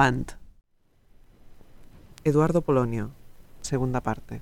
Avant. Eduardo Polonio, segunda parte.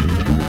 Mm-hmm.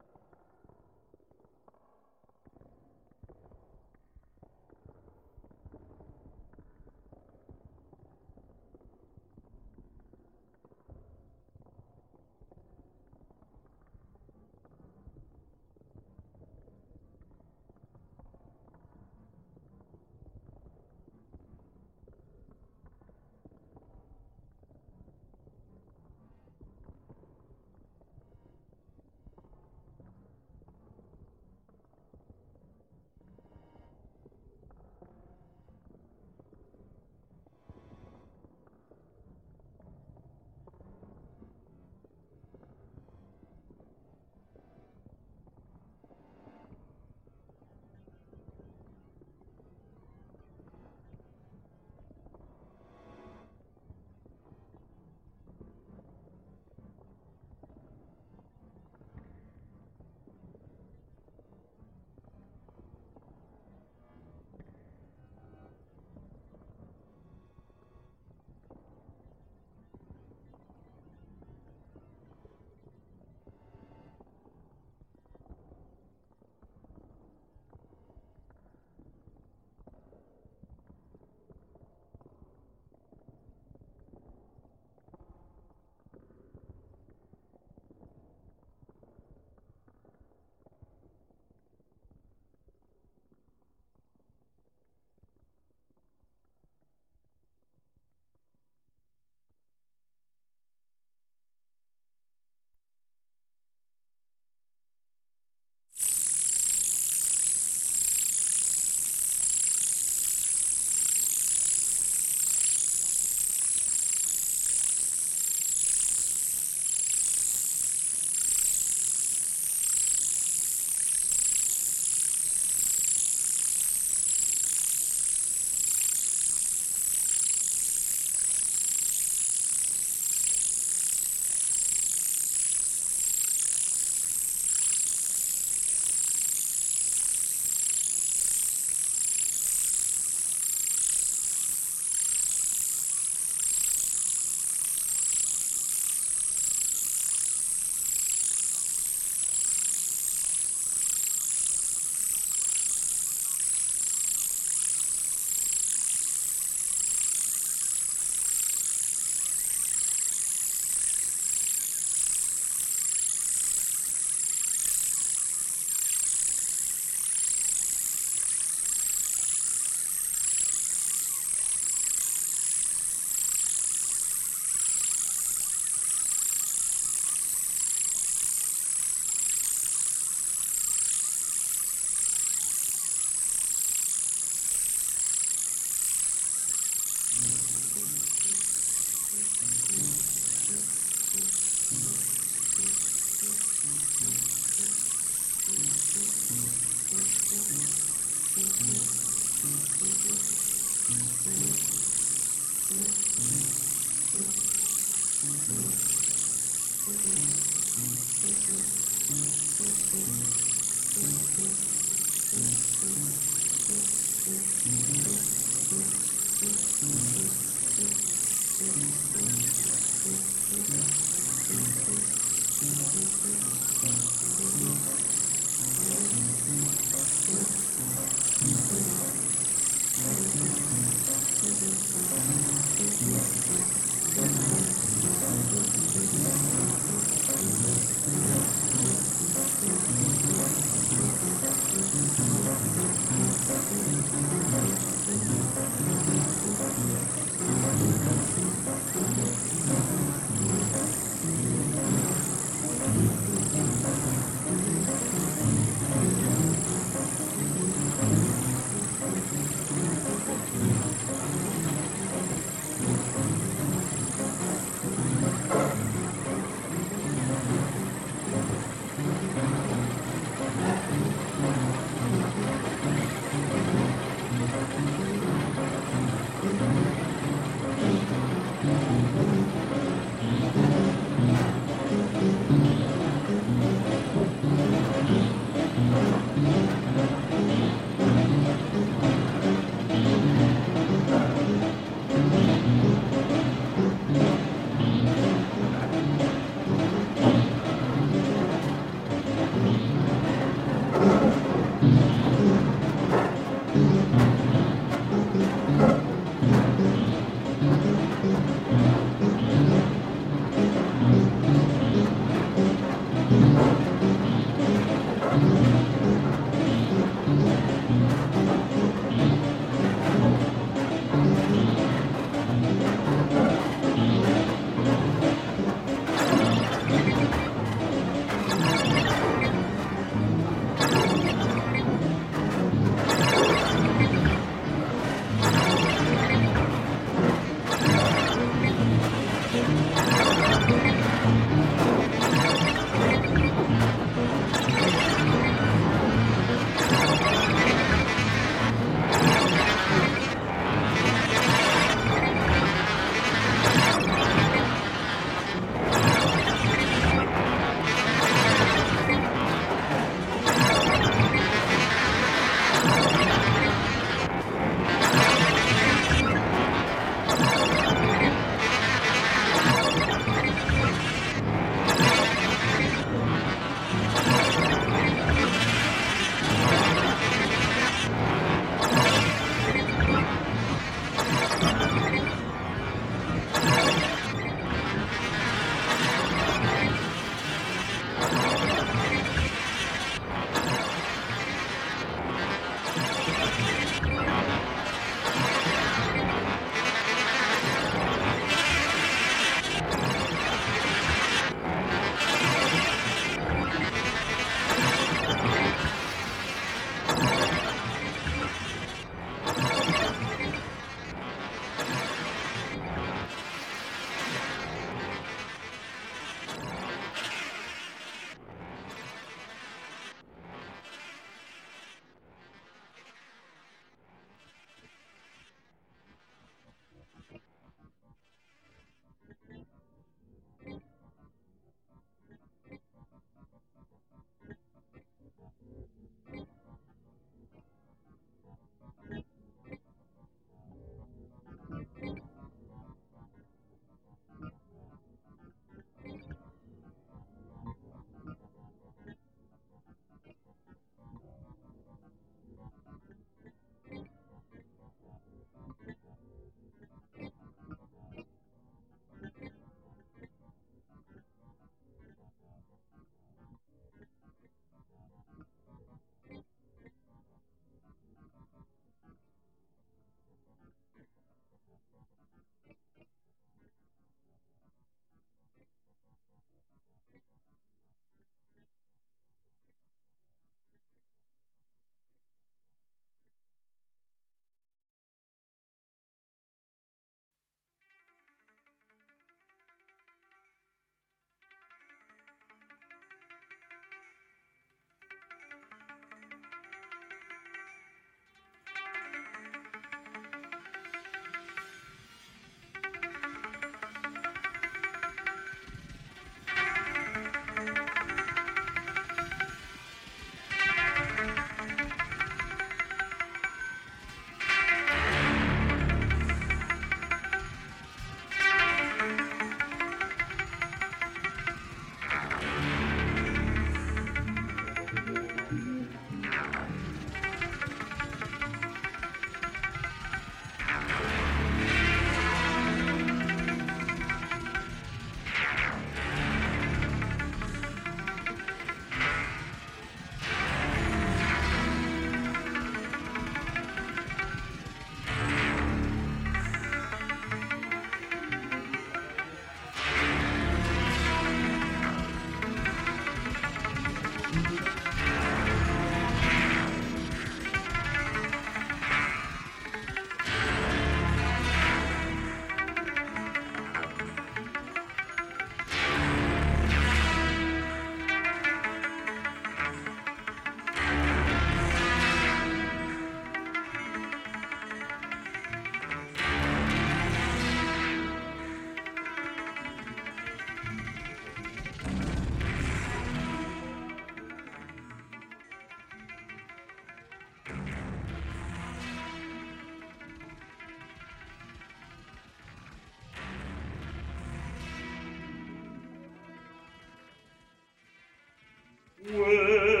Where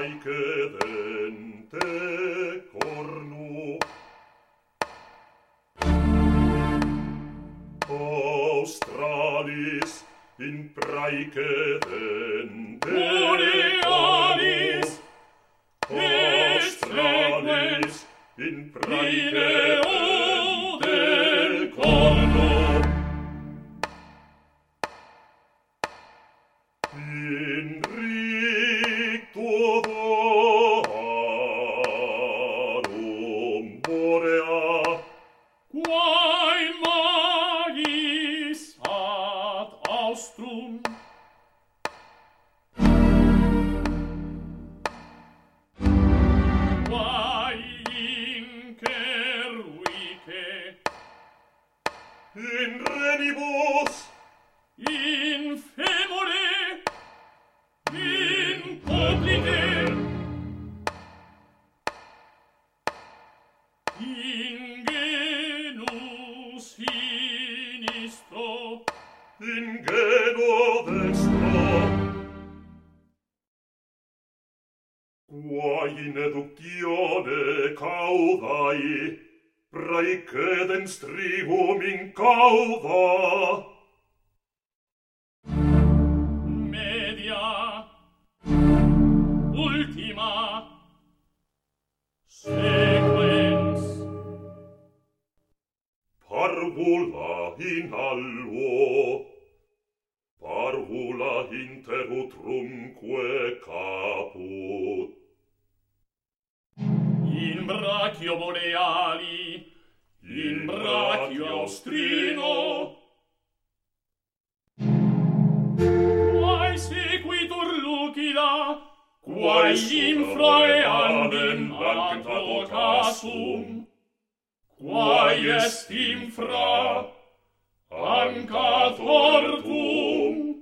Laike dente cornu. Australis in praece in alluo. Parvula interutrumque caput in brachio boreali in brachio austrino. Quae sequitur lucida quae infrae andem ad vocasum quae est infra manca fortum.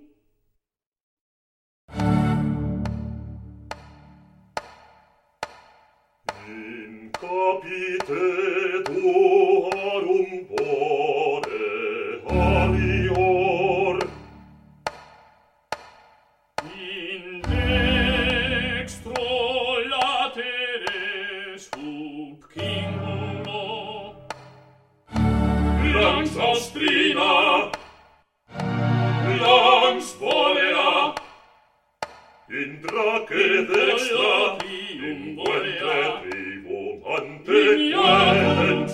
In capite terra che desta in quel trivo ante quelle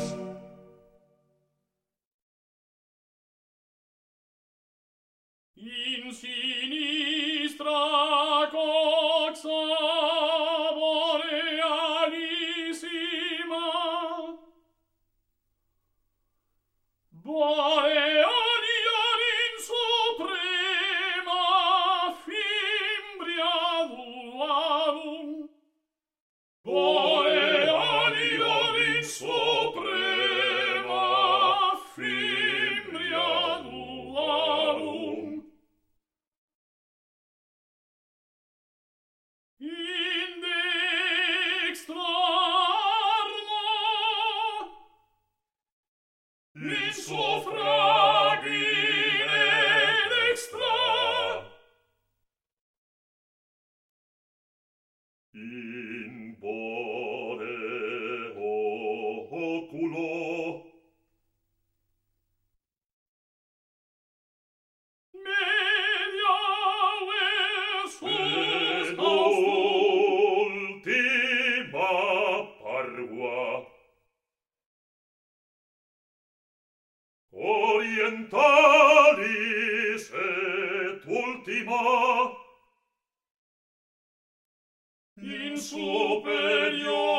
orientalis et ultima. In superio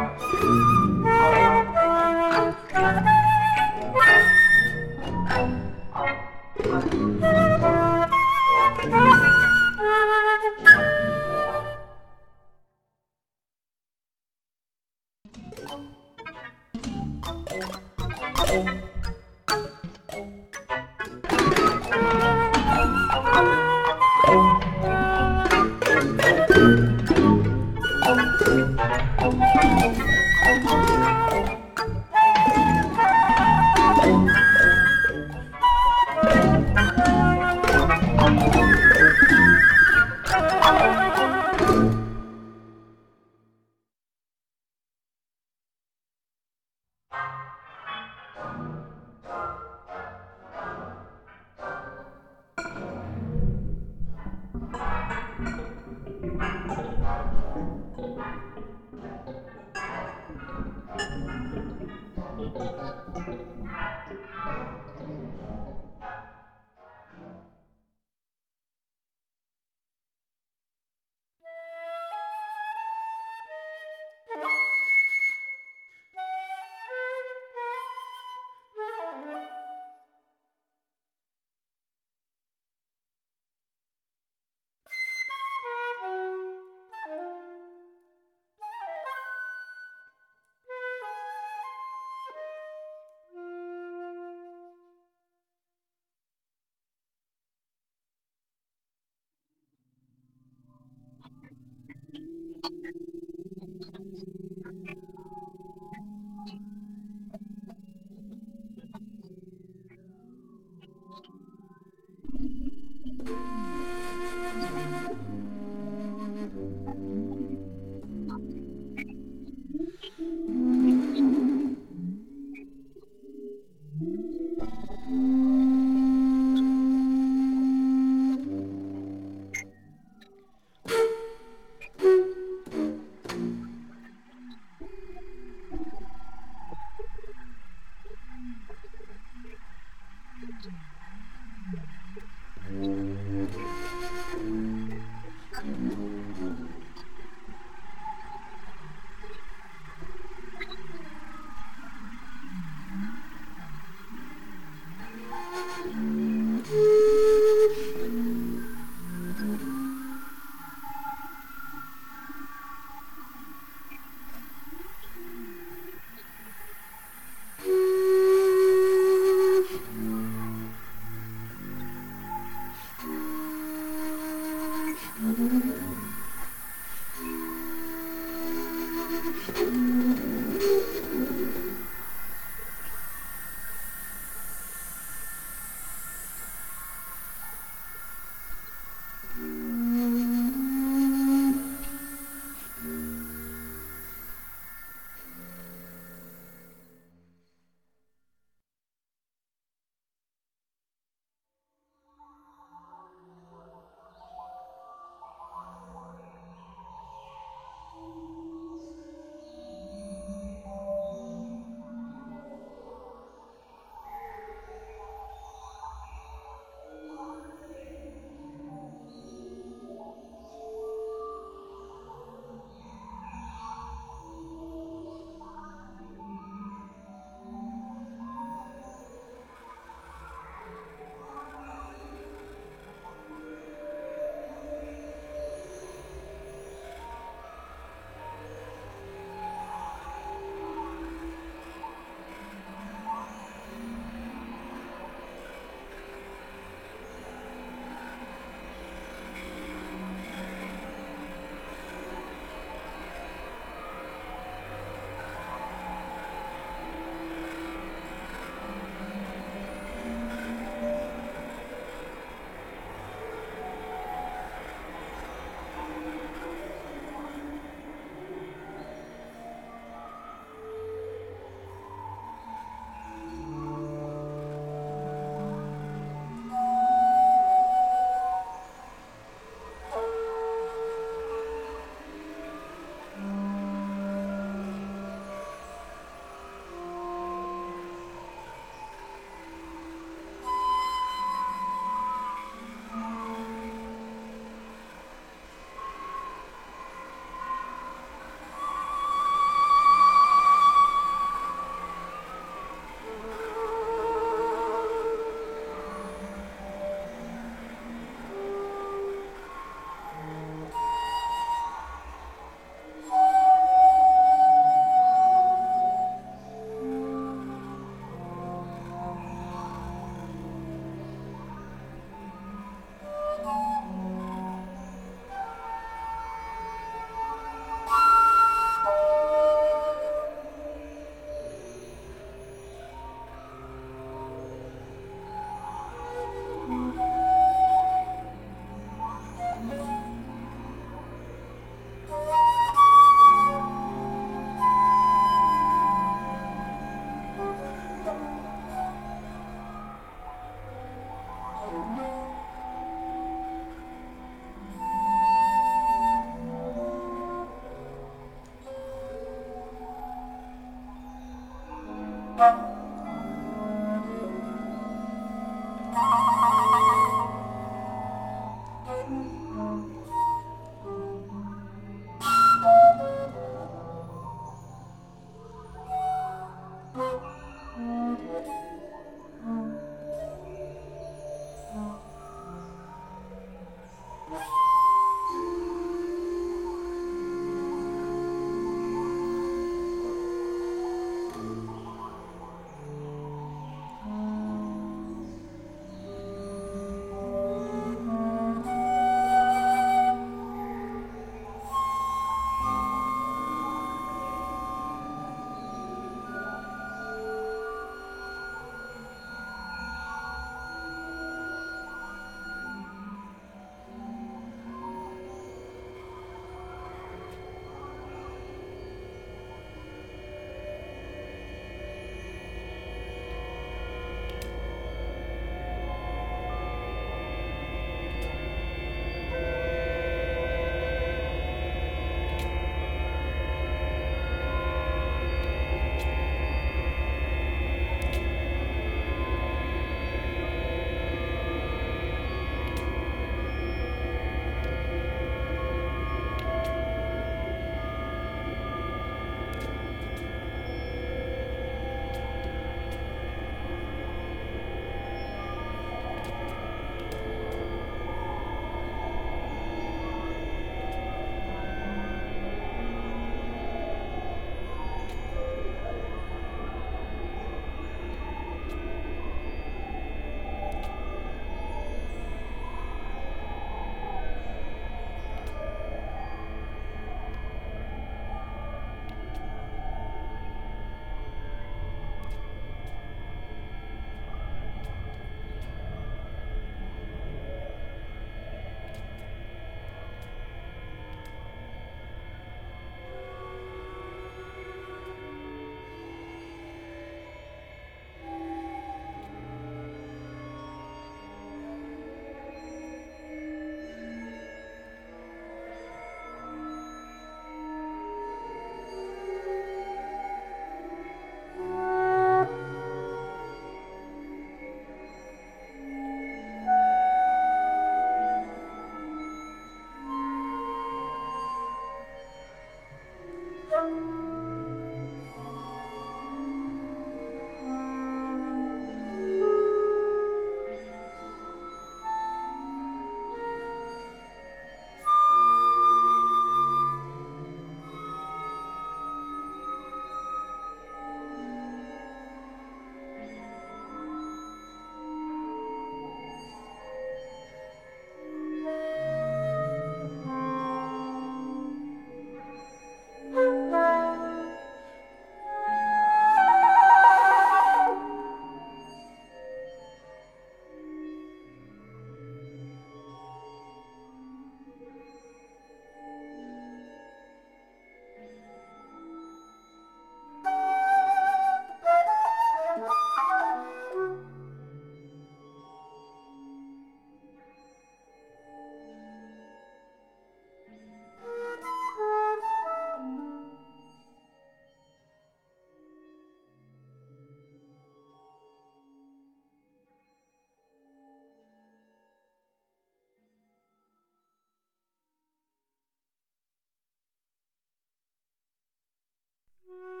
Mm-hmm.